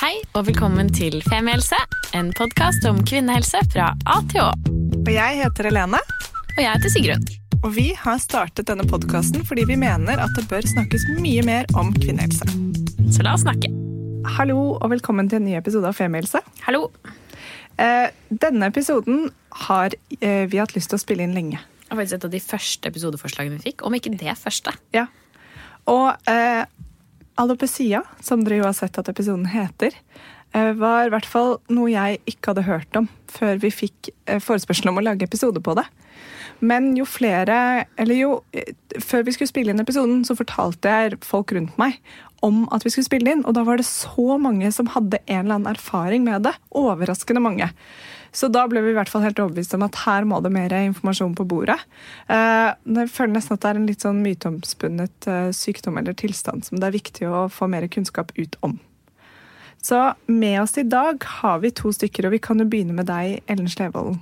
Hei og velkommen til Femihelse, en podkast om kvinnehelse fra A til Å. Og jeg heter Helene. Og jeg heter Sigrun. Og vi har startet denne podkasten fordi vi mener at det bør snakkes mye mer om kvinnehelse. Så la oss snakke. Hallo og velkommen til en ny episode av Femihelse. Hallo. Eh, denne episoden har eh, vi hatt lyst til å spille inn lenge. Det var faktisk et av de første episodeforslagene vi fikk, om ikke det første. Ja. Og eh, alopecia, som dere jo har sett at episoden heter, eh, var i hvert fall noe jeg ikke hadde hørt om før vi fikk eh, forespørsel om å lage episode på det. Men jo flere Eller jo eh, Før vi skulle spille inn episoden, så fortalte jeg folk rundt meg om at vi skulle spille inn, og da var det så mange som hadde en eller annen erfaring med det. Overraskende mange. Så da ble vi i hvert fall helt overbevist om at her må det mer informasjon på bordet. Eh, Jeg føler nesten at det er en litt sånn myteomspunnet eh, sykdom eller tilstand som det er viktig å få mer kunnskap ut om. Så med oss i dag har vi to stykker, og vi kan jo begynne med deg, Ellen Slevold.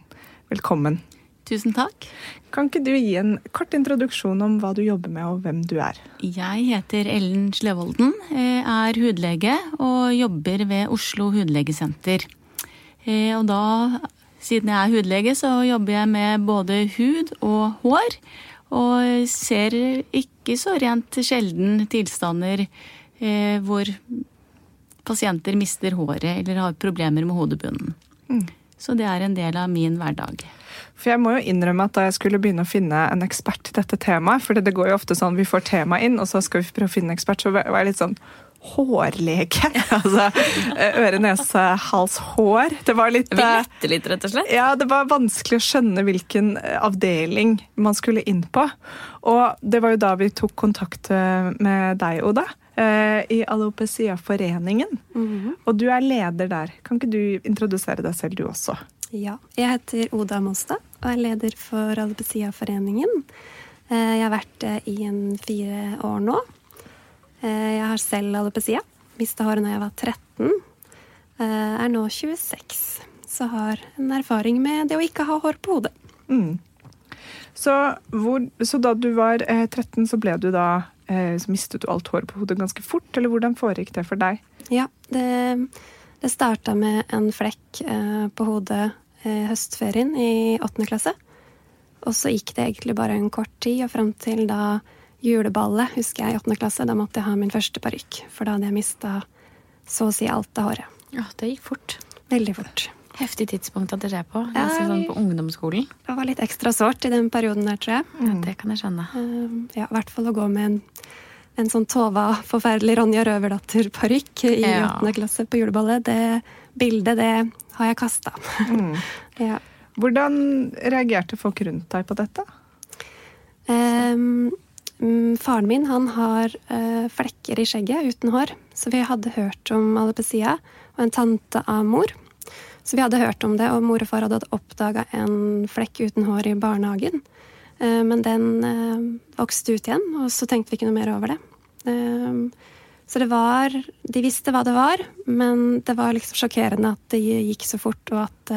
Velkommen. Tusen takk. Kan ikke du gi en kort introduksjon om hva du jobber med, og hvem du er? Jeg heter Ellen Slevolden, eh, er hudlege og jobber ved Oslo hudlegesenter. Eh, Og da, siden jeg er hudlege, så jobber jeg med både hud og hår. Og ser ikke så rent sjelden tilstander eh, hvor pasienter mister håret eller har problemer med hodebunnen. Så det er en del av min hverdag. For jeg må jo innrømme at da jeg skulle begynne å finne en ekspert til dette temaet, for det går jo ofte sånn vi får tema inn, og så skal vi prøve å finne en ekspert, så var jeg litt sånn hårlege. altså øre, nese, hals, hår. Det var litt Vi eh, lette litt, rett og slett. Ja, det var vanskelig å skjønne hvilken eh, avdeling man skulle inn på. Og det var jo da vi tok kontakt eh, med deg, Oda, eh, i Alopecia-foreningen. Og du er leder der. Kan ikke du introdusere deg selv, du også? Ja, jeg heter Oda Molstad og er leder for Alopecia-foreningen. Eh, Jeg har vært det i en fire år nå. Eh, Jeg har selv alopecia. Mista håret da jeg var 13. Jeg Er nå 26. Så har en erfaring med det å ikke ha hår på hodet. Mm. Så, hvor, så da du var eh, 13, så ble du da eh, Så mistet du alt håret på hodet ganske fort, eller hvordan foregikk det for deg? Ja, det, det starta med en flekk eh, på hodet eh, høstferien i åttende klasse. Og så gikk det egentlig bare en kort tid, og fram til da juleballet, husker jeg, i åttende klasse. Da måtte jeg ha min første parykk, for da hadde jeg mista så å si alt av håret. Ja, det gikk fort. Veldig fort. Heftig tidspunkt at dere på. Ja, sånn på ungdomsskolen. Det var litt ekstra sårt i den perioden der, tror jeg. Ja, det kan jeg skjønne. Eh, ja, I hvert fall å gå med en, en sånn Tova, forferdelig Ronja Røverdatter-parykk i Ja. klasse på juleballet. Det bildet, det har jeg kasta. ja. Hvordan reagerte folk rundt deg på dette? Ehm, mm, faren min han har eh, flekker i skjegget uten hår, så vi hadde hørt om alopecia, og en tante av mor. Så vi hadde hørt om det, og mor og far hadde oppdaga en flekk uten hår i barnehagen. Eh, men den eh, vokste ut igjen, og så tenkte vi ikke noe mer over det. Så det var De visste hva det var, men det var liksom sjokkerende at det gikk så fort, og at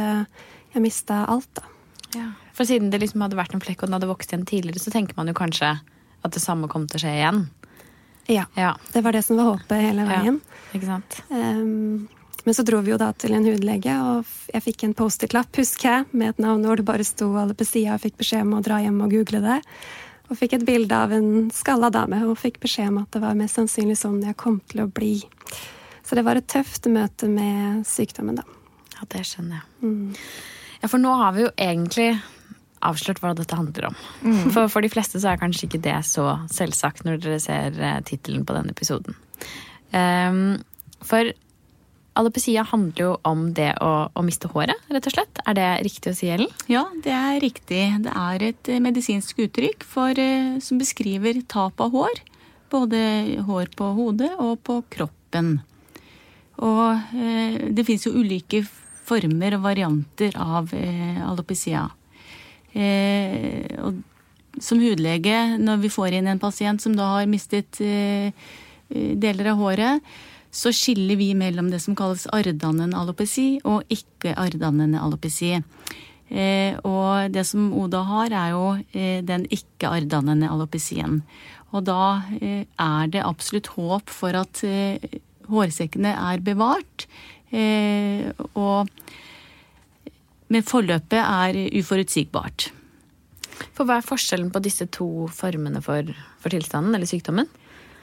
jeg mista alt, da. Ja. For siden det liksom hadde vært en flekk og den hadde vokst igjen tidligere, så tenker man jo kanskje at det samme kom til å skje igjen. Ja. Ja, Det var det som var håpet hele Ja. veien. ikke sant? Um, men så dro vi jo da til en hudlege, og jeg fikk en Post-It-lapp, husker jeg, med et navn hvor det bare sto alle på sida, og fikk beskjed om å dra hjem og google det. Og fikk et bilde av en skalla dame, og fikk beskjed om at det var mest sannsynlig sånn jeg kom til å bli. Så det var et tøft møte med sykdommen, da. Ja, det skjønner jeg. Ja, for nå har vi jo egentlig avslørt hva dette handler om. For, for de fleste så er kanskje ikke det så selvsagt når dere ser eh, tittelen på denne episoden. Um, for alopecia handler jo om det å, å miste håret, rett og slett. Er det riktig å si, Ellen? Ja, det er riktig. Det er et eh, medisinsk uttrykk for, eh, som beskriver tap av hår. Både hår på hodet og på kroppen. Og eh, det fins jo ulike former og varianter av eh, alopecia. Eh, og som hudlege, når vi får inn en pasient som da har mistet eh, eh, deler av håret, så skiller vi mellom det som kalles arrdannende alopeci og ikke-arrdannende alopeci. Eh, og det som Oda har, er jo eh, den ikke-arrdannende alopecien. Og da eh, er det absolutt håp for at hårsekkene er bevart. Og Men forløpet er uforutsigbart. For hva er forskjellen på disse to formene for, for tilstanden eller sykdommen?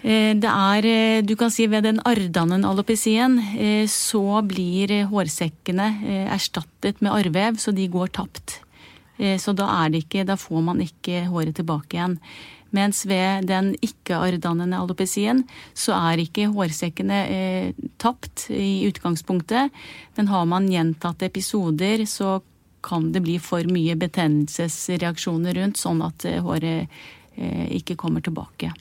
Eh, det er, eh, du kan si Ved den ardannen alopecien eh, så blir hårsekkene erstattet med arrvev, så de går tapt. Så da, er det ikke, da får man ikke håret tilbake igjen. Mens ved den ikke-arrdannende alopecien så er ikke hårsekkene eh, tapt i utgangspunktet. Men har man gjentatte episoder, så kan det bli for mye betennelsesreaksjoner rundt, sånn at håret eh, ikke kommer tilbake.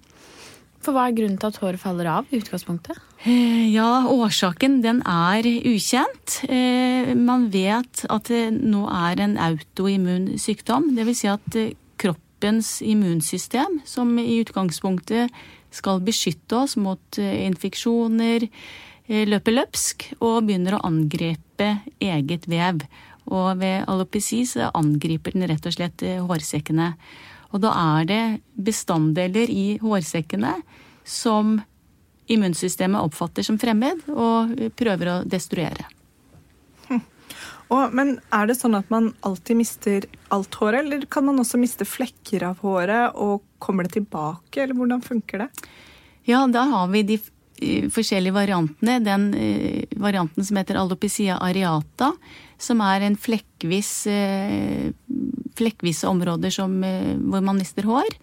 For hva er grunnen til at håret faller av i utgangspunktet? Eh, ja, årsaken den er ukjent. Eh, man vet at det nå er en autoimmun sykdom. Dvs. Si at eh, kroppens immunsystem, som i utgangspunktet skal beskytte oss mot infeksjoner, løper løpsk og begynner å angripe eget vev. Og ved alopeci så angriper den rett og slett hårsekkene. Og da er det bestanddeler i hårsekkene som immunsystemet oppfatter som fremmed og prøver å destruere. Og, men er det sånn at man alltid mister alt håret, eller kan man også miste flekker av håret, og kommer det tilbake, eller hvordan funker det? Ja, da har vi de forskjellige variantene. Den uh, varianten som heter alopecia areata, som er en flekkvis uh, flekkvise områder som, hvor man mister hår.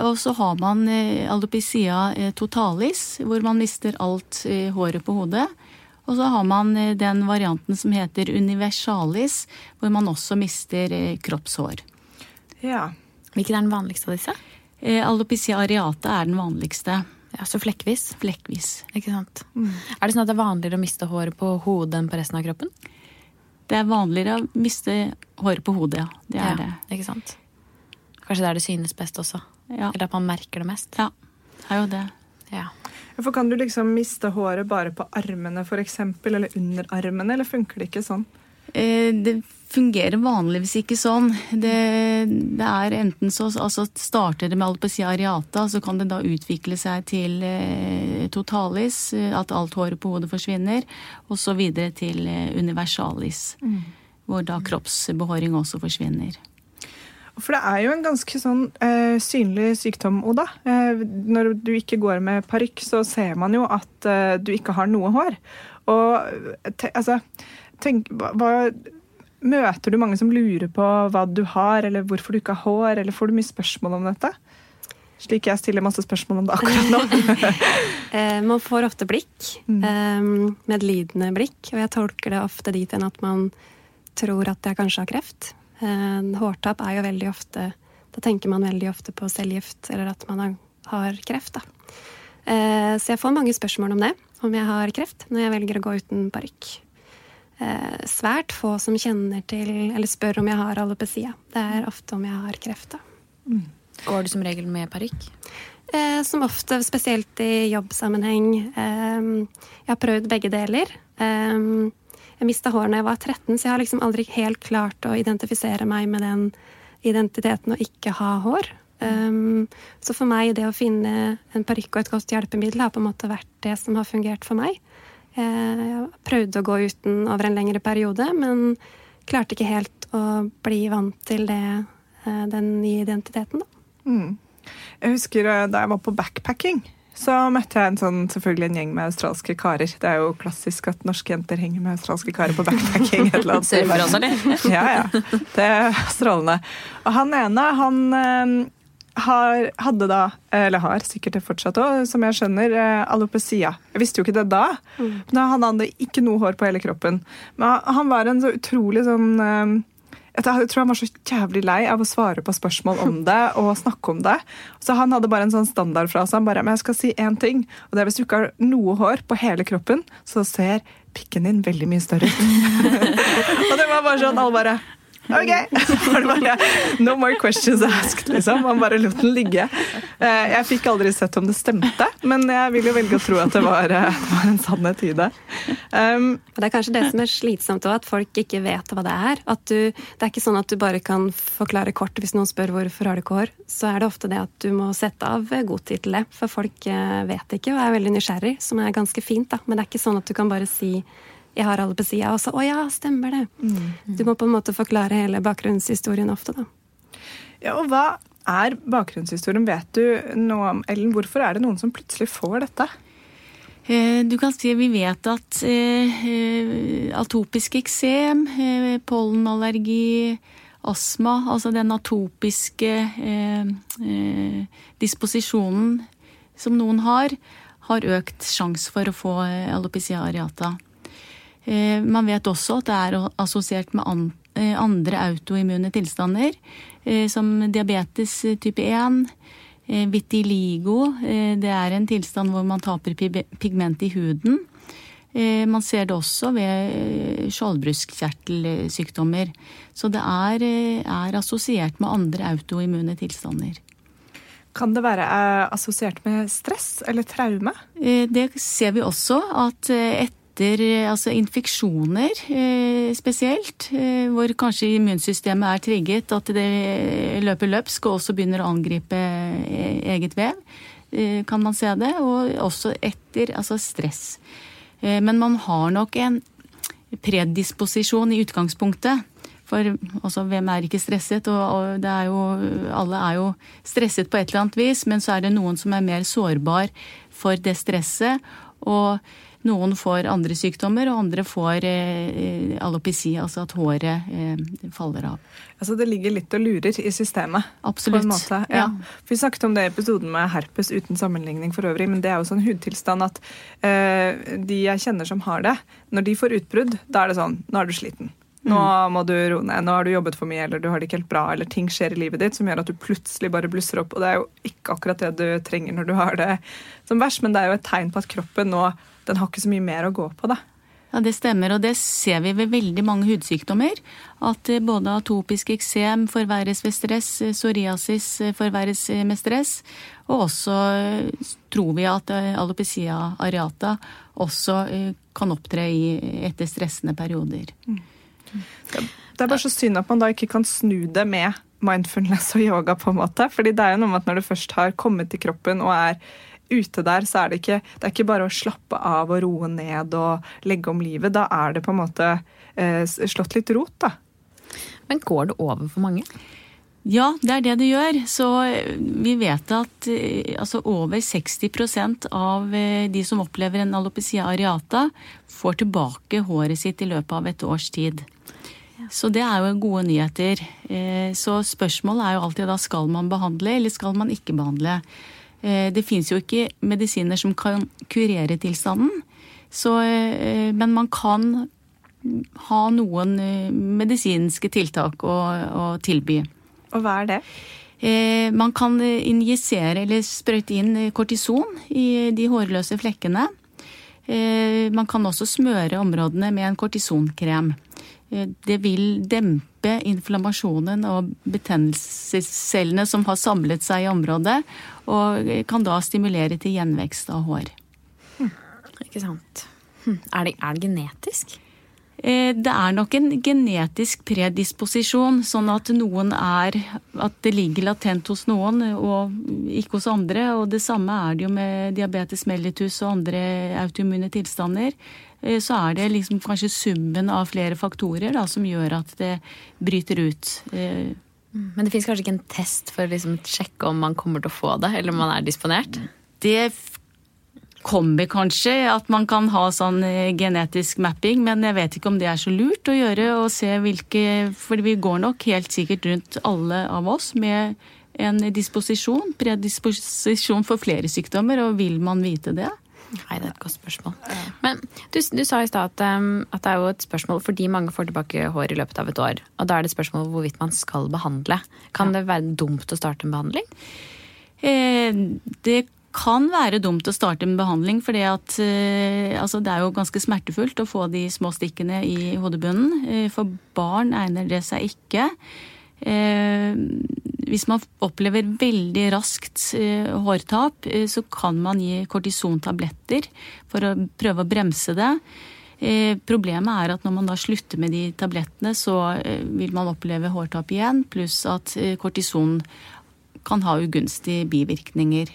Og så har man alopecia totalis, hvor man mister alt håret på hodet. Og så har man den varianten som heter universalis, hvor man også mister kroppshår. Ja. Hvilken er den vanligste av disse? Alopecia areata er den vanligste. Ja, Så flekkvis? Flekkvis. Ikke sant. Mm. Er det sånn at det er vanligere å miste håret på hodet enn på resten av kroppen? Det er vanligere å miste håret på hodet, ja. Det er ja, det. Ikke sant. Kanskje der det synes best også. Ja. Eller at man merker det mest. Ja, det er jo det. For Kan du liksom miste håret bare på armene eksempel, eller under armene, eller funker det ikke sånn? Eh, det fungerer vanligvis ikke sånn. Det, det er enten så altså starter det med alopecia areata, så kan det da utvikle seg til eh, totalis, eh, at alt håret på hodet forsvinner, og så videre til universalis, mm. hvor da kroppsbehåring også forsvinner. For det er jo en ganske sånn uh, synlig sykdom, Oda. Uh, når du ikke går med parykk, så ser man jo at uh, du ikke har noe hår. Og te, altså tenk, hva, Møter du mange som lurer på hva du har, eller hvorfor du ikke har hår, eller får du mye spørsmål om dette? Slik jeg stiller masse spørsmål om det akkurat nå. man får ofte blikk. Eh, medlidende blikk. Og jeg tolker det ofte dit hen at man tror at jeg kanskje har kreft. Eh, hårtap er jo veldig ofte Da tenker man veldig ofte på cellegift, eller at man har kreft. Da. Eh, så jeg får mange spørsmål om det. Om jeg har kreft, når jeg velger å gå uten parykk. Eh, svært få som kjenner til eller spør om jeg har alopecia. Det er ofte om jeg har kreft. Mm. Går du som regel med parykk? Eh, som ofte, spesielt i jobbsammenheng. Eh, jeg har prøvd begge deler. Eh, jeg mista hår da jeg var 13, så jeg har liksom aldri helt klart å identifisere meg med den identiteten å ikke ha hår. Um, så for meg, det å finne en parykk og et godt hjelpemiddel har på en måte vært det som har fungert for meg. Eh, jeg prøvde å gå uten over en lengre periode, men klarte ikke helt å bli vant til det, eh, den nye identiteten. Mm. Jeg husker eh, da jeg var på backpacking, så møtte jeg en sånn, selvfølgelig en gjeng med australske karer. Det er jo klassisk at norske jenter henger med australske karer på backpacking. et eller annet. Surfer også, eller? ja, ja. Det er strålende. Og han ene, han har, hadde da, eller har sikkert det fortsatt òg, som jeg skjønner, eh, alopecia. Jeg visste jo ikke det da. Mm. Men han hadde ikke noe hår på hele kroppen. Men han var en så utrolig sånn eh, jeg tror han var så jævlig lei av å svare på spørsmål om det og snakke om det. Så han hadde bare en sånn standardfrase. Han bare Men jeg skal si én ting. Og det er hvis du ikke har noe hår på hele kroppen, så ser pikken din veldig mye større ut. og det var bare sånn alle bare Ok! Var det bare, no more questions asked, liksom. Man bare lot den ligge. Eh, Jeg fikk aldri sett om det stemte, men jeg vil jo velge å tro at det var, eh, det var en sannhet i det. Um, det er kanskje det som er slitsomt òg, at folk ikke vet hva det er. At du, det er ikke sånn at du bare kan forklare kort hvis noen spør hvorfor har du ikke hår. Så er det ofte det at du må sette av god tid til det, for folk eh, vet ikke og er veldig nysgjerrig, som er ganske fint. da. Men det er ikke sånn at du kan bare si jeg har alopecia, og så å ja, stemmer det. Du må på en måte forklare hele bakgrunnshistorien ofte, da. ja, og hva er bakgrunnshistorien? Vet du noe om Ellen? Hvorfor er det noen som plutselig får dette? Eh, Du kan si Vi vet at eh, eh, atopisk eksem, eh, pollenallergi, astma, altså den atopiske eh, eh, disposisjonen som noen har, har økt sjanse for å få alopecia areata. Eh, Man vet også at det er assosiert med eh, andre autoimmune tilstander, eh, som diabetes type 1, eh, vitiligo. Det er en tilstand hvor man taper pigment i huden. Man ser det også ved skjoldbruskkjertelsykdommer. Så det er, er assosiert med andre autoimmune tilstander. Kan det være assosiert med stress eller traume? Det ser vi også at eh, etter eh, altså infeksjoner eh, spesielt, eh, hvor kanskje immunsystemet er trigget, at det løper løpsk og også begynner å angripe eget vev, kan man se det. Og også etter altså stress. Men man har nok en predisposisjon i utgangspunktet. For altså, hvem er ikke stresset? Og, er jo, alle er jo stresset på et eller annet vis, men så er det noen som er mer sårbar for det stresset. Og noen får andre sykdommer, og andre får eh, alopeci, altså at håret eh, faller av. Altså Det ligger litt og lurer i systemet. Absolutt. På en måte. Ja. Ja. Vi snakket om det i episoden med herpes uten sammenligning for øvrig, men det er jo sånn hudtilstand at eh, de jeg kjenner som har det, når de får utbrudd, da er det sånn Nå er du sliten. Nå må du roe ned. Nå har du jobbet for mye, eller du har det ikke helt bra, eller ting skjer i livet ditt som gjør at du plutselig bare blusser opp. Og det er jo ikke akkurat det du trenger når du har det som verst, men det er jo et tegn på at kroppen nå den har ikke så mye mer å gå på, da. Ja, Det stemmer, og det ser vi ved veldig mange hudsykdommer. At eh, både atopisk eksem forverres ved stress, eh, psoriasis eh, forverres med stress. Og også tror vi at alopecia areata også kan opptre i, etter stressende perioder. Det er bare så synd at man da ikke kan snu det med mindfulness og yoga, på en måte. Fordi det er jo noe med at når det først har kommet til kroppen og er ute der, så er det ikke, det er ikke bare å slappe av og roe ned og legge om livet. Da er det på en måte eh, slått litt rot, da. Men går det over for mange? Ja, det er det det gjør. Så eh, vi vet at eh, altså over 60% av eh, de som opplever en alopecia areata, får tilbake håret sitt i løpet av et års tid. Så det er jo gode nyheter. Så spørsmålet er jo alltid da skal man behandle, eller skal man ikke behandle. Eh, Det fins jo ikke medisiner som kan kurere tilstanden, så, eh, men man kan ha noen eh, medisinske tiltak å, å tilby. Og hva er det? Man kan injisere eller sprøyte inn kortison i de hårløse flekkene. Man kan også smøre områdene med en kortisonkrem. Det vil dempe inflammasjonen og betennelsescellene som har samlet seg i området, og eh, kan da stimulere til gjenvekst av hår. Ikke sant. Hm. Er, det, er det genetisk? Eh, Det er nok en genetisk predisposisjon, sånn at noen er At det ligger latent hos noen og ikke hos andre. Og det samme er det jo med diabetes mellitus og andre autoimmune tilstander. Eh, Så er det liksom kanskje summen av flere faktorer da, som gjør at det bryter ut. Eh, Men det fins kanskje ikke en test for å liksom sjekke om man kommer til å få det, eller om man er disponert? Det kommer kanskje at man kan ha sånn eh, genetisk mapping, men jeg vet ikke om det er så lurt å gjøre og se hvilke For vi går nok helt sikkert rundt alle av oss med en disposisjon, predisposisjon for flere sykdommer, og vil man vite det? Nei, det er et godt spørsmål. Men du, du sa i stad at, um, at det er jo et spørsmål fordi mange får tilbake hår i løpet av et år. Og da er det et spørsmål hvorvidt man skal behandle. Kan det være dumt å starte en behandling? Eh, Det kan være dumt å starte med behandling, for altså, det er jo ganske smertefullt å få de små stikkene i hodebunnen. Eh, for barn egner det seg ikke. Eh, hvis man opplever veldig raskt eh, hårtap, eh, så kan man gi kortisontabletter for å prøve å bremse det. Problemet er at når man da slutter med de tablettene, så vil man oppleve hårtap igjen, pluss at kortison kan ha ugunstige bivirkninger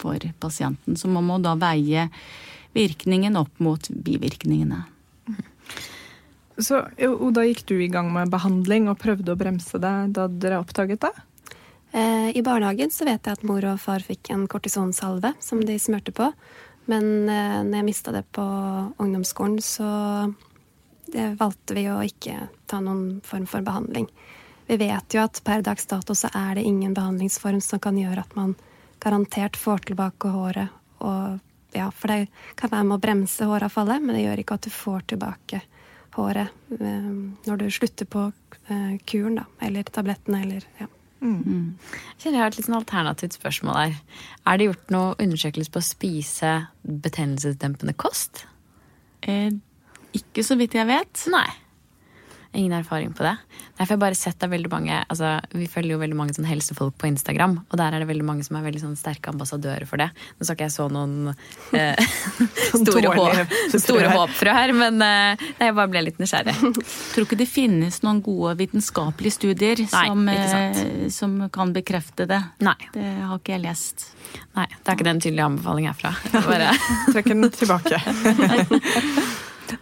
for pasienten. Så man må da veie virkningen opp mot bivirkningene. Så Oda, Da gikk du i gang med behandling og prøvde å bremse det da dere oppdaget det? Eh, I barnehagen så vet jeg at mor og far fikk en kortisonsalve som de smurte på. Men eh, når jeg mista det på ungdomsskolen, så valgte vi å ikke ta noen form for behandling. Vi vet jo at per dags dato så er det ingen behandlingsform som kan gjøre at man garantert får tilbake håret. Og, ja, for det kan være med å bremse håravfallet, men det gjør ikke at du får tilbake håret året når du slutter på eh, kuren, da. Eller tablettene, eller ja. Mm. mm. Jeg har et litt sånn alternativt spørsmål her. Er det gjort noe undersøkelse på å spise betennelsesdempende kost? Eh, ikke så vidt jeg vet. Nei. Ingen erfaring på det. Derfor har jeg bare sett av veldig mange altså, Vi følger jo veldig mange sånn helsefolk på Instagram, og der er det veldig mange som er veldig sånn sterke ambassadører for det. Nå skal ikke jeg så noen eh, store, håp, store håpfrø her, men eh, jeg bare ble litt nysgjerrig. Tror ikke det finnes noen gode vitenskapelige studier Nei, som, eh, som, kan bekrefte det. Nei. Det har ikke jeg lest. Nei, det er ikke den tydelige anbefaling herfra. Bare Trekker den tilbake.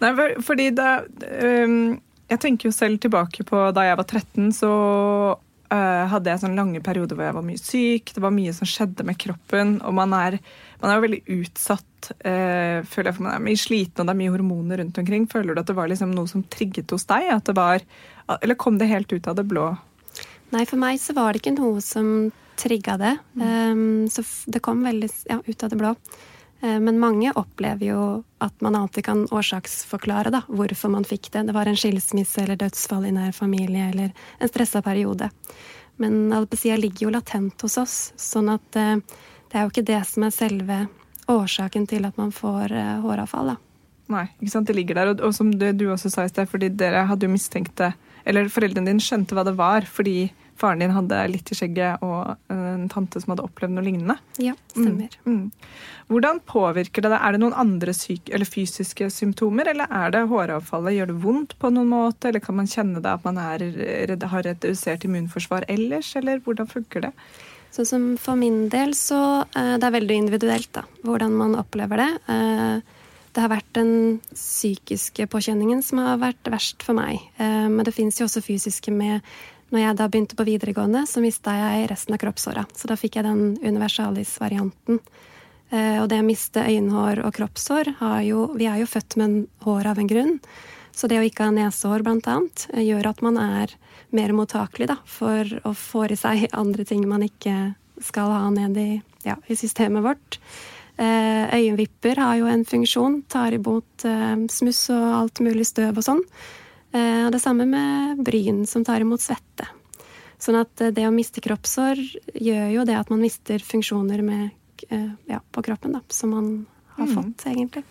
Nei, fordi da um jeg tenker jo selv tilbake på da jeg var 13, så uh, hadde jeg sånne lange perioder hvor jeg var mye syk. Det var mye som skjedde med kroppen. Og man er, man er jo veldig utsatt, uh, føler jeg, for man er mye sliten, og det er mye hormoner rundt omkring. Føler du at det var liksom noe som trigget hos deg? Var, eller kom det helt ut av det blå? Nei, for meg så var det ikke noe som trigga det. Um, så det kom veldig ja, ut av det blå. Eh, men mange opplever jo at man alltid kan årsaksforklare da, hvorfor man fikk det. Det var en skilsmisse eller dødsfall i nær familie eller en stressa periode. Men alopecia ligger jo latent hos oss, sånn at eh, det er jo ikke det som er selve årsaken til at man får eh, håravfall. da. Nei, ikke sant? det ligger der. Og, og som du, du også sa i sted, fordi dere hadde jo mistenkt det Eller foreldrene dine skjønte hva det var fordi faren din hadde litt i skjegget og en tante som hadde opplevd noe lignende. Ja, stemmer. Mm, mm. Hvordan påvirker det deg? Er det noen andre fysiske symptomer, eller er det håravfallet? Gjør det vondt på noen måte, eller kan man kjenne det at man er, har redusert immunforsvar ellers, eller hvordan funker det? Sånn som For min del så uh, det er veldig individuelt da, hvordan man opplever det. Uh, det har vært den psykiske påkjenningen som har vært verst for meg. Men det fins jo også fysiske med når jeg da begynte på videregående, så mista jeg resten av kroppshåra. Så da fikk jeg den universalis-varianten. Eh, og det å miste øyenhår og kroppshår jo Vi er jo født med hår av en grunn. Så det å ikke ha nesehår, blant annet, eh, gjør at man er mer mottakelig da, for å få i seg andre ting man ikke skal ha ned i, ja, i systemet vårt. Eh, øyenvipper har jo en funksjon, tar imot smuss og alt mulig støv og sånn. Og det samme med bryn, som tar imot svette. Sånn at det å miste kroppshår gjør jo det at man mister funksjoner med Eh, ja, på kroppen da, som man har mm. fått, egentlig.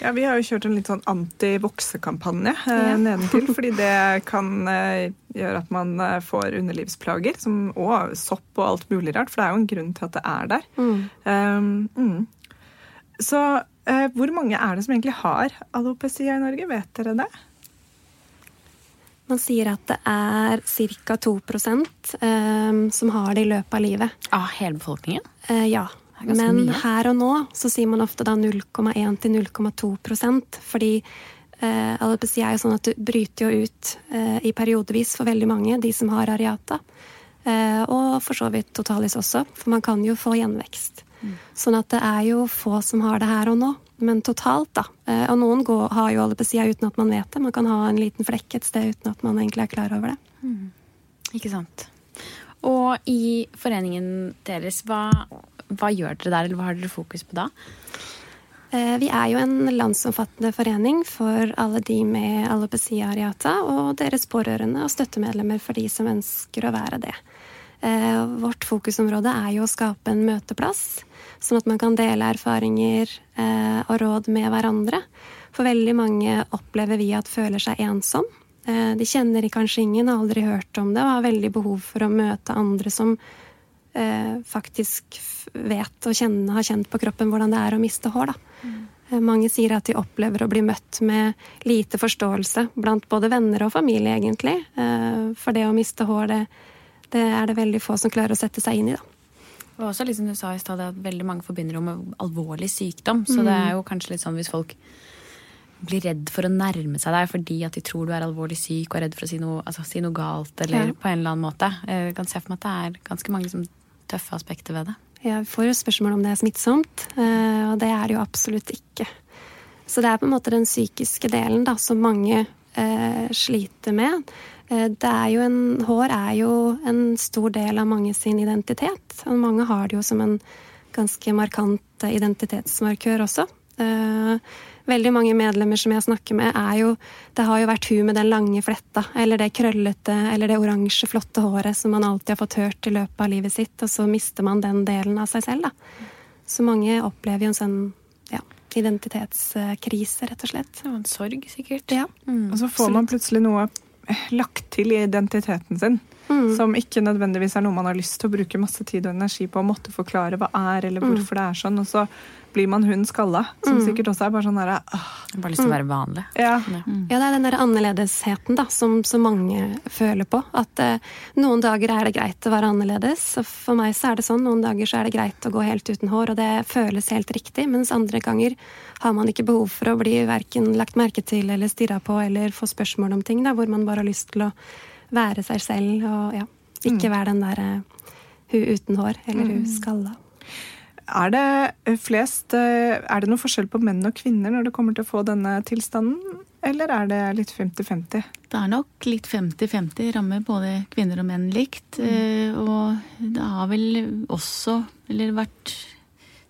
Ja, Vi har jo kjørt en litt sånn anti-voksekampanje eh, ja. nedentil. fordi det kan eh, gjøre at man eh, får underlivsplager som, og sopp og alt mulig rart. For det er jo en grunn til at det er der. Mm. Um, mm. Så uh, hvor mange er det som egentlig har alopecia i Norge? Vet dere det? Man sier at det er ca. 2 um, som har det i løpet av livet. Av hele befolkningen? Uh, ja. Men mye. her og nå så sier man ofte da 0,1 til 0,2% fordi eh, alopecia er jo sånn at du bryter jo ut eh, i periodevis for veldig mange, de som har areata. Eh, og for så vidt totalis også, for man kan jo få gjenvekst. Mm. Sånn at det er jo få som har det her og nå. Men totalt, da. Eh, og noen går, har jo alopecia uten at man vet det. Man kan ha en liten flekk et sted uten at man egentlig er klar over det. Mm. Ikke sant. Og i foreningen deres, hva hva gjør dere der, eller hva har dere fokus på da? Eh, vi er jo en landsomfattende forening for alle de med alopecia areata og deres pårørende og støttemedlemmer for de som ønsker å være det. Eh, vårt fokusområde er jo å skape en møteplass, sånn at man kan dele erfaringer eh, og råd med hverandre. For veldig mange opplever vi at føler seg ensom. Eh, de kjenner kanskje ingen, har aldri hørt om det og har veldig behov for å møte andre som eh, faktisk vet og kjenner, har kjent på kroppen hvordan det er å miste hår. Mm. Mange sier at de opplever å bli møtt med lite forståelse blant både venner og familie, egentlig. For det å miste hår, det, det er det veldig få som klarer å sette seg inn i, da. Og også liksom du sa i stad at veldig mange forbinder det med alvorlig sykdom. Så mm. det er jo kanskje litt sånn hvis folk blir redd for å nærme seg deg fordi at de tror du er alvorlig syk og er redd for å si noe, altså, si noe galt eller ja. på en eller annen måte. Eh, jeg kan se for meg at det er ganske mange liksom, tøffe aspekter ved det. Ja, vi får jo spørsmål om det er smittsomt, eh, og det er det jo absolutt ikke. Så det er på en måte den psykiske delen da, som mange eh, sliter med. Eh, det er jo en, hår er jo en stor del av mange sin identitet. Og mange har det jo som en ganske markant identitetsmarkør også. Eh, veldig mange medlemmer som jeg snakker med, er jo Det har jo vært hun med den lange fletta, eller det krøllete, eller det oransje, flotte håret som man alltid har fått hørt i løpet av livet sitt, og så mister man den delen av seg selv, da. Så mange opplever jo en sånn ja, identitetskrise, rett og slett. Det var en sorg, sikkert. Ja. Mm, og så får man plutselig noe lagt til i identiteten sin. Mm. Som ikke nødvendigvis er noe man har lyst til å bruke masse tid og energi på å måtte forklare hva er, eller mm. hvorfor mm. det er sånn. Og så blir man hun skalla, som mm. sikkert også er bare sånn derre Bare lyst til å være vanlig. Ja. Mm. ja, det er den der annerledesheten da, som så mange føler på. At eh, noen dager er det greit å være annerledes. Og for meg så er det sånn. Noen dager så er det greit å gå helt uten hår, og det føles helt riktig. Mens andre ganger har man ikke behov for å bli verken lagt merke til eller stirra på eller få spørsmål om ting, da, hvor man bare har lyst til å være seg selv og ja, ikke mm. være den derre uh, hun uten hår eller hun mm. skalla. Er det eh, flest eh, Er det noe forskjell på menn og kvinner når det kommer til å få denne tilstanden, eller er det litt 50-50? Det er nok litt 50-50. Rammer både kvinner og menn likt. Mm. Eh, og det har vel også eller vært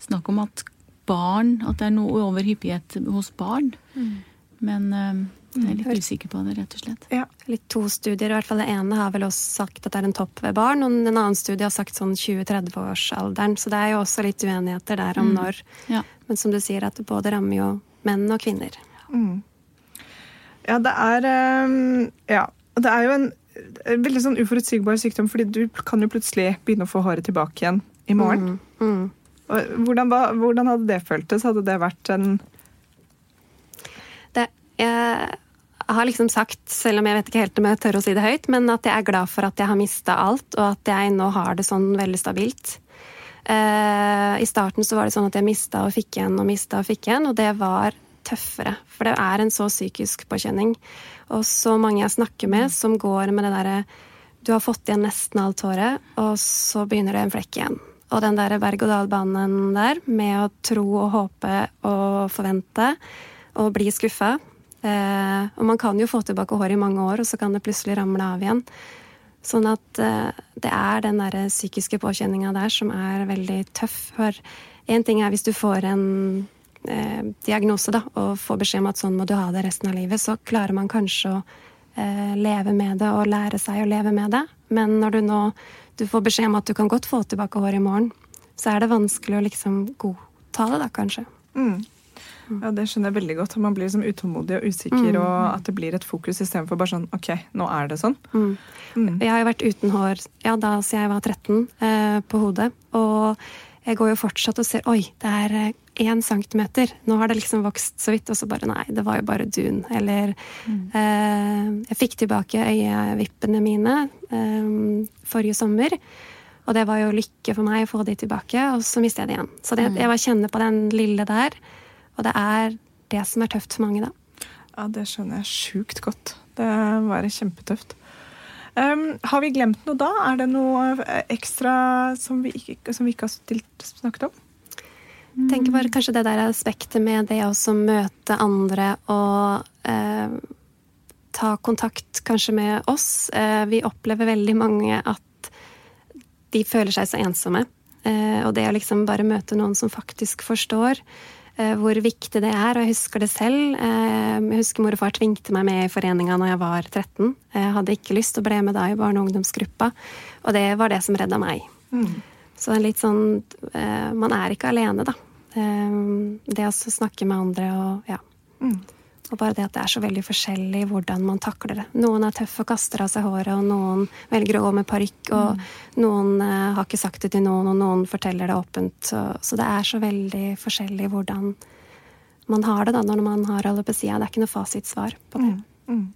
snakk om at barn At det er noe overhyppighet hos barn. Mm. Men jeg er litt mm. usikker på det, rett og slett. Ja. Litt to studier, i hvert fall Det ene har vel også sagt at det er en topp ved barn, og en annen studie har sagt sånn 20-30-årsalderen. Så det er jo også litt uenigheter der om mm. når. Ja. Men som du sier, at det både rammer jo menn og kvinner. Mm. Ja, det er ehm, Ja. Det er jo en veldig sånn uforutsigbar sykdom, fordi du kan jo plutselig begynne å få håret tilbake igjen i morgen. Mm. mm. Hvordan, hvordan, hadde det føltes? Hadde det vært en jeg har liksom sagt, selv om jeg vet ikke helt om jeg tør å si det høyt, men at jeg er glad for at jeg har mista alt, og at jeg nå har det sånn veldig stabilt. Uh, I starten så var det sånn at jeg mista og fikk igjen og mista og fikk igjen, og det var tøffere. For det er en så psykisk påkjenning. Og så mange jeg snakker med som går med det derre Du har fått igjen nesten alt håret, og så begynner det en flekk igjen. Og den der berg-og-dal-banen der med å tro og håpe og forvente og bli skuffa Eh, og man kan jo få tilbake hår i mange år, og så kan det plutselig ramle av igjen. Sånn at eh, det er den der psykiske påkjenninga der som er veldig tøff. For én ting er hvis du får en eh, diagnose da, og får beskjed om at sånn må du ha det resten av livet, så klarer man kanskje å eh, leve med det og lære seg å leve med det. Men når du nå du får beskjed om at du kan godt få tilbake hår i morgen, så er det vanskelig å liksom godta det, da, kanskje. Mm. Ja, Det skjønner jeg veldig godt. Man blir liksom utålmodig og usikker, mm. og at det blir et fokus istedenfor bare sånn OK, nå er det sånn. Mm. Mm. Jeg har jo vært uten hår ja, da siden jeg var 13 eh, på hodet. Og jeg går jo fortsatt og ser Oi, det er én eh, centimeter. Nå har det liksom vokst så vidt. Og så bare nei, det var jo bare dun. Eller mm. eh, Jeg fikk tilbake øyevippene mine eh, forrige sommer. Og det var jo lykke for meg å få de tilbake, og så mistet jeg det igjen. Så det, mm. jeg bare kjenner på den lille der. Og det er det som er tøft for mange, da. Ja, det skjønner jeg sjukt godt. Det var kjempetøft. Um, har vi glemt noe da? Er det noe eh, ekstra som vi ikke, som vi ikke har stilt, snakket om? Jeg tenker bare kanskje det der aspektet med det å møte andre og eh, ta kontakt kanskje med oss. Eh, vi opplever veldig mange at de føler seg så ensomme. Eh, og det å liksom bare møte noen som faktisk forstår, hvor viktig det er. Og jeg husker det selv. Eh, jeg husker mor og far tvingte meg med i foreninga når jeg var 13. Jeg hadde ikke lyst og ble med da i barne- og ungdomsgruppa. Og det var det som redda meg. Mm. Så litt sånn eh, Man er ikke alene, da. Det å snakke med andre og ja. Mm. Og bare det at det er så veldig forskjellig hvordan man takler det. Noen er tøff og kaster av seg håret, og noen velger å gå med parykk, og mm. noen uh, har ikke sagt det til noen, og noen forteller det åpent. Så, så, det er så veldig forskjellig hvordan man har det da når man har alopecia. Det er ikke noe fasitsvar på det. Mm. Mm.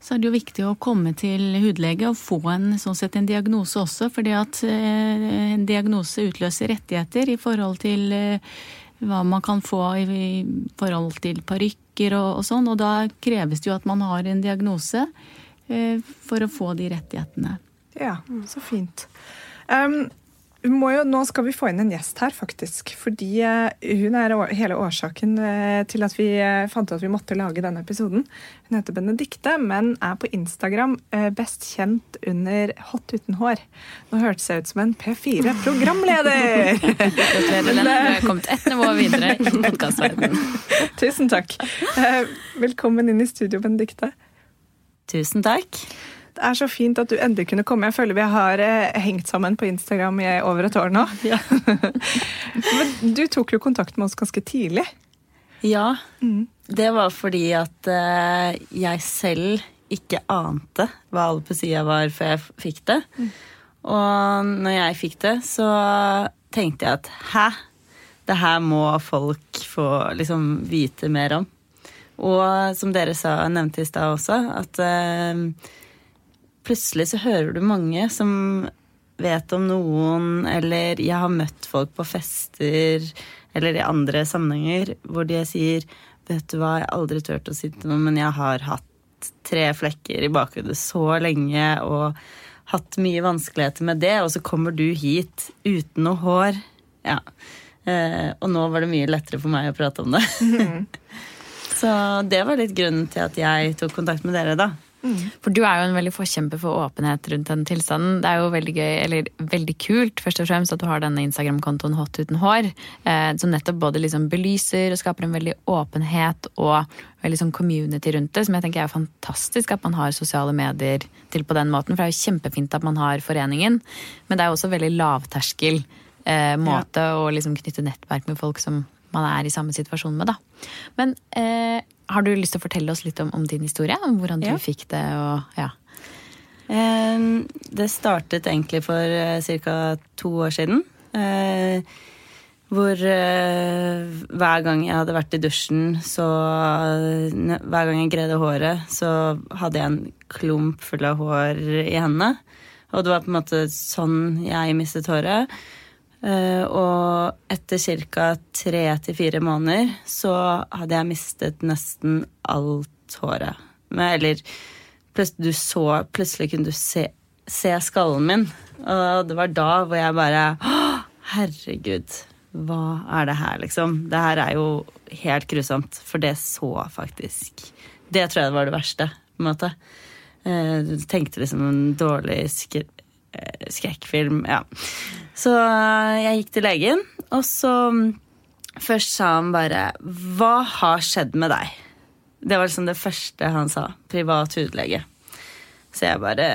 Så er det jo viktig å komme til hudlege og få en, sånn sett, en diagnose også, fordi at eh, en diagnose utløser rettigheter i forhold til eh, hva man kan få i forhold til parykker og, og, sånn. Og da kreves det jo at man har en diagnose eh, for å få de rettighetene. Ja, så fint. Um, jo, nå skal vi få inn en gjest her, faktisk. Fordi uh, hun er hele årsaken uh, til at vi uh, fant ut at vi måtte lage denne episoden. Hun heter Benedikte, men er på Instagram best kjent under Hot uten hår. Nå hørtes jeg ut som en P4-programleder! Gratulerer, Du har kommet ett nivå videre i podkastverdenen. Tusen takk. velkommen inn i studio, Benedikte. Tusen takk. Det er så fint at du endelig kunne komme. Jeg føler vi har eh, hengt sammen på Instagram i over et år nå. Ja. Men du tok jo kontakt med oss ganske tidlig. Ja. Mm. Det var fordi at uh, jeg selv ikke ante hva alopecia var før jeg fikk det. Mm. Og når jeg fikk det, så tenkte jeg at hæ? Det her må folk få liksom vite mer om. Og som dere sa, nevnte i stad også, at uh, plutselig så hører du mange som vet om noen, eller jeg har møtt folk på fester eller i andre sammenhenger hvor de sier Vet du hva, jeg har aldri turt å si til noen, men jeg har hatt tre flekker i bakhodet så lenge og hatt mye vanskeligheter med det, og så kommer du hit uten noe hår. Ja. Eh, og nå var det mye lettere for meg å prate om det. Mm. så det var litt grunnen til at jeg tok kontakt med dere, da. Mm. For du er jo en veldig forkjemper for åpenhet rundt den tilstanden. Det er jo veldig gøy, eller veldig kult først og fremst at du har denne Instagram-kontoen Hot uten hår, eh, som nettopp både liksom belyser og skaper en veldig åpenhet og veldig sånn community rundt det, som jeg tenker er fantastisk at man har sosiale medier til på den måten. For det er jo kjempefint at man har foreningen, men det er jo også veldig lavterskel eh, måte ja. å liksom knytte nettverk med folk som man er i samme situasjon med, da. Men eh, har du lyst til å fortelle oss litt om, om din historie? Om hvordan ja. du fikk det og ja. Det startet egentlig for eh, ca. to år siden. Eh, hvor eh, hver gang jeg hadde vært i dusjen, så Hver gang jeg greide håret, så hadde jeg en klump full av hår i hendene. Og det var på en måte sånn jeg mistet håret. Uh, og etter ca. tre til fire måneder så hadde jeg mistet nesten alt håret. Eller du så, plutselig kunne du se, se, skallen min. Og det var da hvor jeg bare Herregud, hva er det her, liksom? Det her er jo helt grusomt. For det så faktisk Det tror jeg var det verste, på en måte. Uh, tenkte liksom en dårlig eh, skrekkfilm. Ja. Så eh, jeg gikk til legen, og så mm, Først sa han bare 'Hva har skjedd med deg?' Det var liksom det første han sa. Privat hudlege. Så jeg bare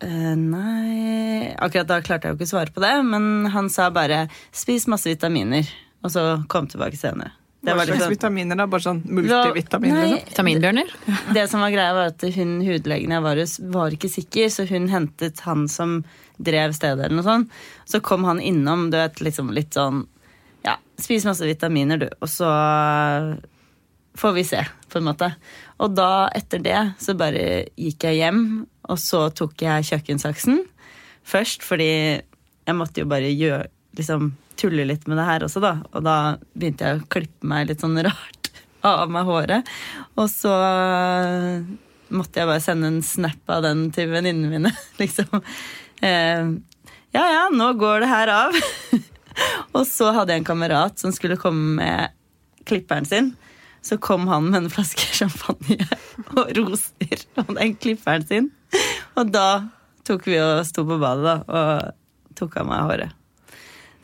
«Eh, Nei Akkurat da klarte jeg jo ikke å svare på det, men han sa bare 'spis masse vitaminer', og så kom tilbake senere. Det Hva slags liksom, vitaminer? da? Bare sånn multivitaminer? Nei, liksom? Vitaminbjørner? Det som var greia, var at hun hudlegen jeg var hos, var ikke sikker, så hun hentet han som drev stedet, eller noe sånt. Så kom han innom, du vet, liksom litt sånn Ja, spis masse vitaminer, du, og så får vi se, på en måte. Og da, etter det, så bare gikk jeg hjem, og så tok jeg kjøkkensaksen først, fordi jeg måtte jo bare gjøre liksom tulle litt med det her også, da. Og da begynte jeg å klippe meg litt sånn rart av meg håret. Og så måtte jeg bare sende en snap av den til venninnene mine, liksom. Eh, ja ja, nå går det her av. og så hadde jeg en kamerat som skulle komme med klipperen sin. Så kom han med en flaske champagne og roser og den klipperen sin. Og da tok vi og sto på badet da, og tok av meg håret.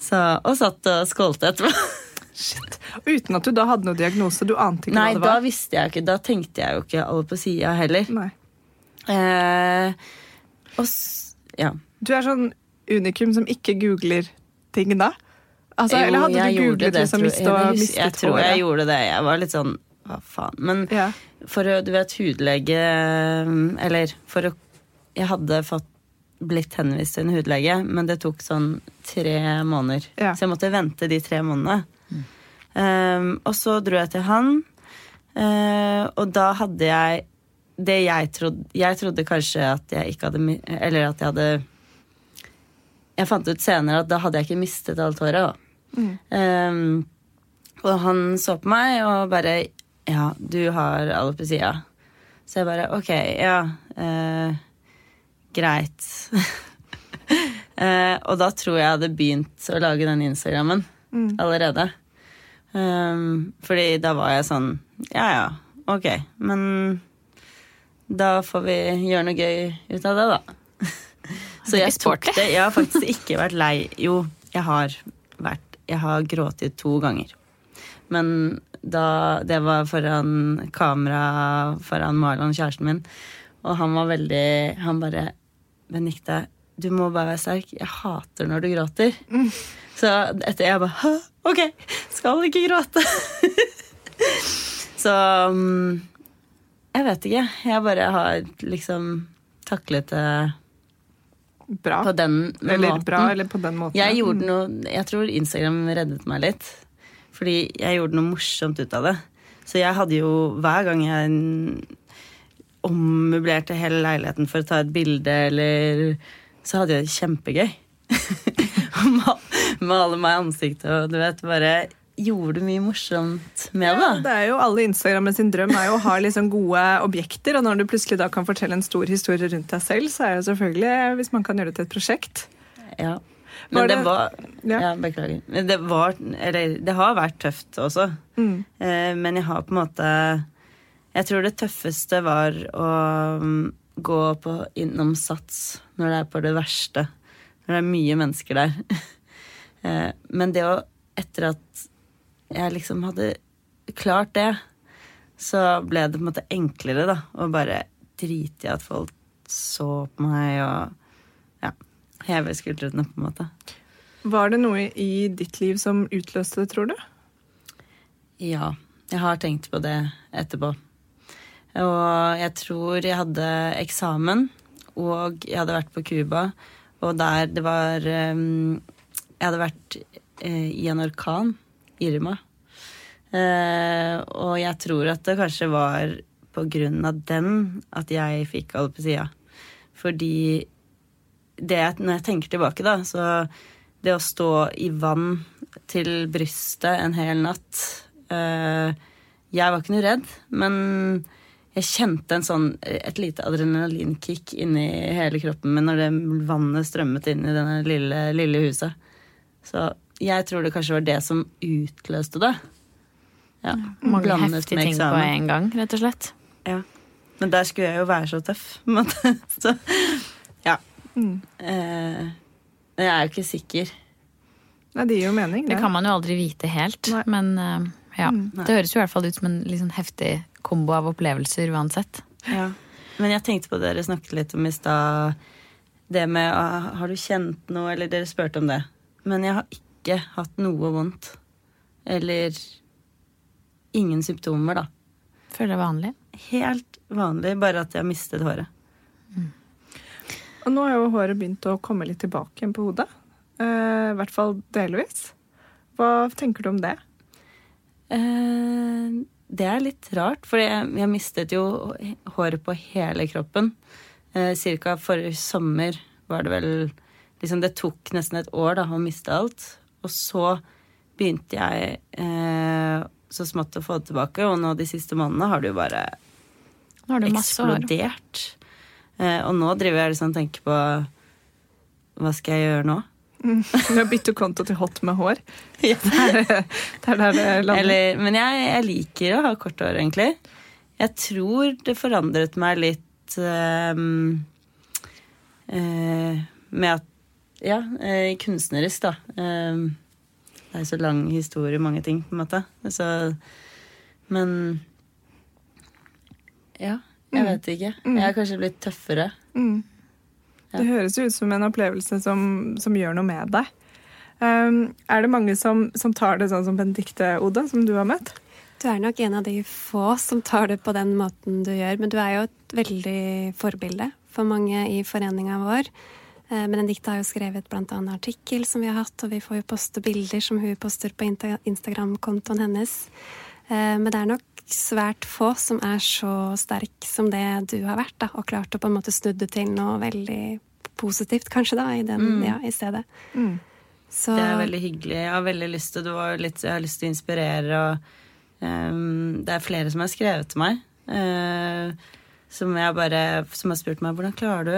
Så, og satt og skålte etterpå. Shit. Uten at du da hadde noen diagnose? Du ante ikke Nei, hva det var? da visste jeg ikke. Da tenkte jeg jo ikke alopecia heller. Nei. Eh, og ja. Du er sånn unikum som ikke googler ting da? Altså, Jo, eller hadde du googlet det, liksom mistet, miste jeg, hus- mistet Jeg tror jeg gjorde det. Jeg var litt sånn hva faen. Men Ja. for å, du vet, hudlege Eller for å Jeg hadde fått blitt henvist til en hudlege, men det tok sånn tre måneder. Ja. Så jeg måtte vente de tre månedene. Um, og så dro jeg til han, uh, og da hadde jeg det jeg trodde Jeg trodde kanskje at jeg ikke hadde Eller at jeg hadde Jeg fant ut senere at da hadde jeg ikke mistet alt håret. da. Um, og han så på meg og bare Ja, du har alopecia. Så jeg bare ok, ja. Uh, greit. Eh, og da tror jeg jeg hadde begynt å lage den Instagrammen allerede. Um, fordi da var jeg sånn Ja ja, ok. Men da får vi gjøre noe gøy ut av det, da. Så jeg tok det. Jeg har faktisk ikke vært lei. Jo, jeg har vært Jeg har grått to ganger. Men da Det var foran kamera foran Marlon, kjæresten min. Og han var veldig Han bare Benikte, du må bare være sterk. Jeg hater når du gråter. Så etter jeg bare Hæ? Ok, skal ikke gråte. Så um, Jeg vet ikke. Jeg bare har liksom taklet det Bra. på den Eller måten. bra, eller på den måten. Jeg gjorde noe Jeg tror Instagram reddet meg litt. Fordi jeg gjorde noe morsomt ut av det. Så jeg hadde jo Hver gang jeg ommøblerte hele leiligheten for å ta et bilde, eller Så hadde jeg det kjempegøy. Ma- Male meg i ansiktet og du vet, bare gjorde mye morsomt med det. Ja, det. er jo alle Instagramme sin drøm er jo å ha liksom gode objekter, og når du plutselig da kan fortelle en stor historie rundt deg selv, så er det selvfølgelig hvis man kan gjøre det til et prosjekt. Ja. Var Men det det- var Ja. Ja, beklager. Men det var Eller det har vært tøft også. Mm. Eh, Men jeg har på en måte Jeg tror det tøffeste var å mm, gå på innom Sats når det er på det verste. Når det er mye mennesker der. Eh, Men det å Etter at jeg liksom hadde klart det, så ble det på en måte enklere, da. Å bare drite i at folk så på meg og ja, heve skuldrene, på en måte. Var det noe i ditt liv som utløste det, tror du? Ja, jeg har tenkt på det etterpå. Og jeg tror jeg hadde eksamen, og jeg hadde vært på Cuba, og der det var um, Jeg hadde vært uh, i en orkan, Irma. Uh, og jeg tror at det kanskje var på grunn av den at jeg fikk alopecia. Fordi det, når jeg tenker tilbake, da, så det å stå i vann til brystet en hel natt uh, Jeg var ikke noe redd, men jeg kjente en sånn, et lite adrenalinkick inni hele kroppen min når det vannet strømmet inn i denne lille, lille huset. Så jeg tror det kanskje var det som utløste det. Ja, Mange blandet heftige med ting på en gang, rett og slett. Ja. Men der skulle jeg jo være så tøff. Men. Så ja. Mm. Eh, jeg er jo ikke sikker. Nei, det gir jo mening. Det kan man jo aldri vite helt, Nei. men eh, ja. Det høres jo i hvert fall ut som en sånn heftig kombo av opplevelser uansett. Ja. Men jeg tenkte på det dere snakket litt om i stad. Det med ah, Har du kjent noe, eller dere spurte om det. Men jeg har ikke hatt noe vondt. Eller ingen symptomer, da. Føler det vanlig. Helt vanlig, bare at jeg har mistet håret. Og nå har jo håret begynt å komme litt tilbake igjen på hodet. Eh, I hvert fall delvis. Hva tenker du om det? Eh, det er litt rart, for jeg, jeg mistet jo håret på hele kroppen. Eh, cirka forrige sommer var det vel liksom Det tok nesten et år da å miste alt. Og så begynte jeg eh, så smått å få det tilbake, og nå de siste månedene har det jo bare Nå har du masse eksplodert. Eh, og nå driver jeg liksom og tenker på Hva skal jeg gjøre nå? Du har byttet konto til hot med hår. Det er det er der det lander. Eller, men jeg, jeg liker å ha kort hår, egentlig. Jeg tror det forandret meg litt um, uh, med at Ja, uh, kunstnerisk, da. Um, det er så lang historie, mange ting, på en måte. Så, men Ja, jeg Mm. vet ikke. Jeg har kanskje blitt tøffere. Mm. Ja. Det høres jo ut som en opplevelse som, som gjør noe med deg. Um, er det mange som, som tar det sånn som Benedicte, Oda, som du har møtt? Du er nok en av de få som tar det på den måten du gjør, men du er jo et veldig forbilde for mange i foreninga vår. Eh, Benedicte har jo skrevet bl.a. en artikkel som vi har hatt, og vi får jo poste bilder som hun poster på Instagram-kontoen hennes. Eh, Men det er nok svært få som er så sterk som det du har vært, da, og klart å på en måte snu det til noe veldig positivt, kanskje, da, i, den, ja, i stedet. Mm. Så Det er veldig hyggelig. Jeg har veldig lyst til, litt, jeg har lyst til å inspirere. Og, um, det er flere som har skrevet til meg. Uh, som, jeg bare, som har spurt meg hvordan klarer du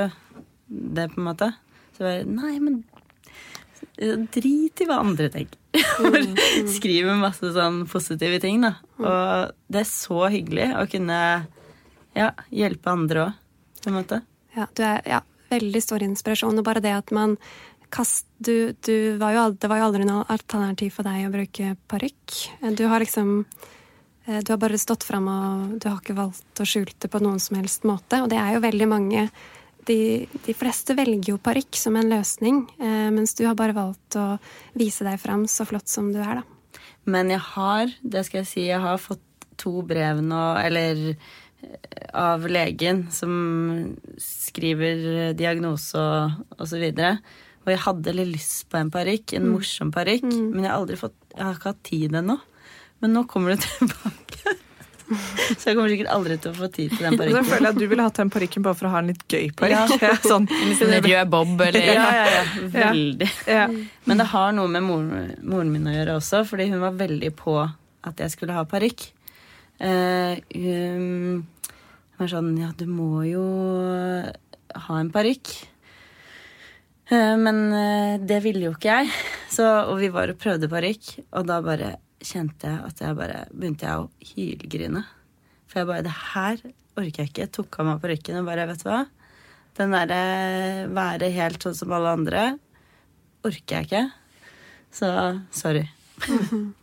det, på en måte. Så jeg bare Nei, men drit i hva andre tenker. Skriver masse sånn positive ting, da. Og det er så hyggelig å kunne ja, hjelpe andre òg, på en måte. Ja, du er ja, veldig stor inspirasjon. Og bare det at man kast, du, du var jo, Det var jo aldri noe alternativ for deg å bruke parykk. Du har liksom eh, Du har bare stått fram, og du har ikke valgt å skjule det på noen som helst måte. Og det er jo veldig mange De, de fleste velger jo parykk som en løsning, eh, mens du har bare valgt å vise deg fram så flott som du er, da. Men jeg har, det skal jeg si, jeg har fått to brev nå, eller eh, av legen som skriver diagnose og, og så videre. Og jeg hadde litt lyst på en parykk, en morsom parykk, men jeg har aldri fått, jeg har ikke hatt tid ennå. Men nå kommer det tilbake. Så jeg kommer sikkert aldri til å få tid til den Så Jeg føler at du ville hatt den parykken bare for å ha en litt gøy parykk. Sånn. Sånn rød bob, eller Ja, ja, ja. Veldig. Ja. Men det har noe med moren, moren min å gjøre også, fordi hun var veldig på at jeg skulle ha parykk. Uh, hun var sånn Ja, du må jo ha en parykk. Eh, men eh, det ville jo ikke jeg. Så, og vi var og prøvde parykk, og da bare kjente jeg at jeg bare begynte jeg å hylgrine. For jeg bare Det her orker jeg ikke. Jeg tok av meg parykken og bare Vet du hva? Den derre være helt sånn som alle andre orker jeg ikke. Så sorry.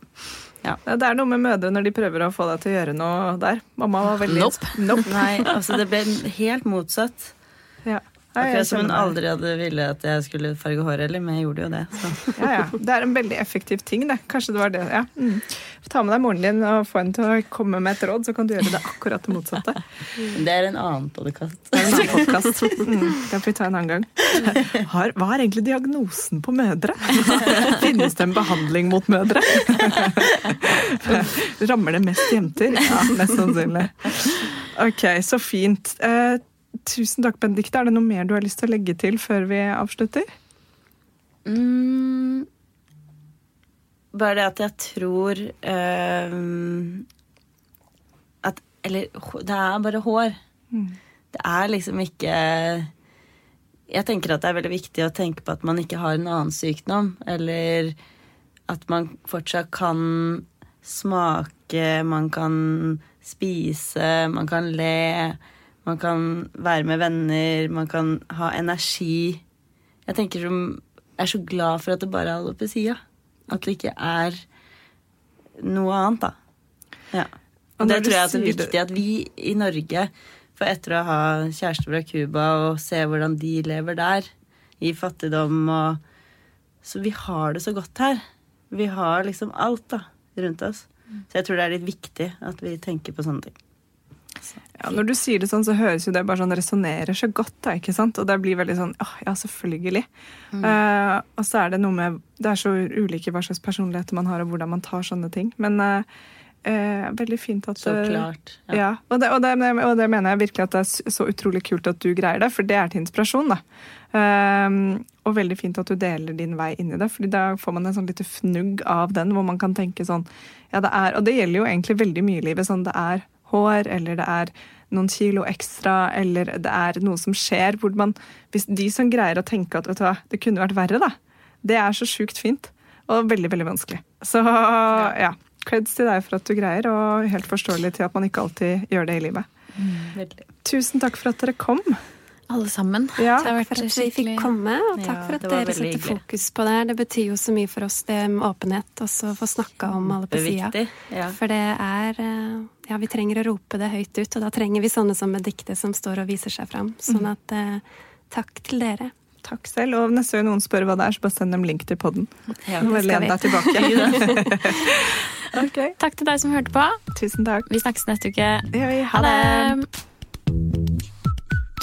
Ja, det er noe med mødre når de prøver å få deg til å gjøre noe der. Mamma var veldig Nope. nope. Nei, altså det ble helt motsatt. Akkurat som hun aldri hadde ville at jeg skulle farge håret heller, men jeg gjorde jo det. Så. Ja, ja. Det er en veldig effektiv ting, det. Kanskje det var det. Ja. Mm. Ta med deg moren din og få henne til å komme med et råd, så kan du gjøre det akkurat det motsatte. Det er en annen podkast. Det er en annen podcast. Mm. Det får vi ta en annen gang. Har, hva er egentlig diagnosen på mødre? Finnes det en behandling mot mødre? Rammer det mest jenter? Ja, mest sannsynlig. Ok, så fint. Eh, tusen takk, Benedicte. Er det noe mer du har lyst til å legge til før vi avslutter? Mm, bare det at jeg tror ehm, At Eller det er bare hår. Det er liksom ikke Jeg tenker at det er veldig viktig å tenke på at man ikke har en annen sykdom, eller at man fortsatt kan smake, man kan spise, man kan le, man kan være med venner, man kan ha energi. Jeg tenker som er så glad for at det bare er alopecia. At det ikke er noe annet, da. Ja. Og det tror jeg det er viktig at vi i Norge, for etter å ha kjæreste fra Cuba og se hvordan de lever der, i fattigdom og Så vi har det så godt her. Vi har liksom alt, da, rundt oss. Så jeg tror det er litt viktig at vi tenker på sånne ting. Ja, når du sier det sånn, så høres jo det bare sånn resonnerer så godt. da, ikke sant? Og det blir veldig sånn åh, ja, selvfølgelig. Eh, og så er det noe med Det er så ulike hva slags personligheter man har, og hvordan man tar sånne ting. Men uh, uh, veldig fint at Så klart. Ja, og, det, og, det, og det mener jeg virkelig at det er så utrolig kult at du greier det, for det er til inspirasjon. da. Og veldig fint at du deler din vei inn i det, for da får man en sånn lite fnugg av den, hvor man kan tenke sånn ja det er, Og det gjelder jo egentlig veldig mye i livet. sånn Det er hår, eller det er noen kilo ekstra, eller det er noe som skjer. hvor man, Hvis de som greier å tenke at hva, det kunne vært verre, da, det er så sjukt fint. Og veldig, veldig vanskelig. Så ja, creds til deg for at du greier, og helt forståelig til at man ikke alltid gjør det i livet. Mm, Tusen takk for at dere kom. Alle sammen. Ja. takk For at vi fikk komme, og takk Ja, for at dere setter hyggelig. fokus på det. Det betyr jo så mye for oss, det med åpenhet, og å få snakka om alle på sida. Ja. For det er eh, Ja, vi trenger å rope det høyt ut, og da trenger vi sånne som Benedicte som står og viser seg fram. Sånn at eh, takk til dere. Takk selv. Og neste gang noen spør hva det er, så bare send dem link til podden. Ja, Nå len deg tilbake. okay. Takk til deg som hørte på. tusen takk. Vi snakkes neste uke. Ja. Ha det!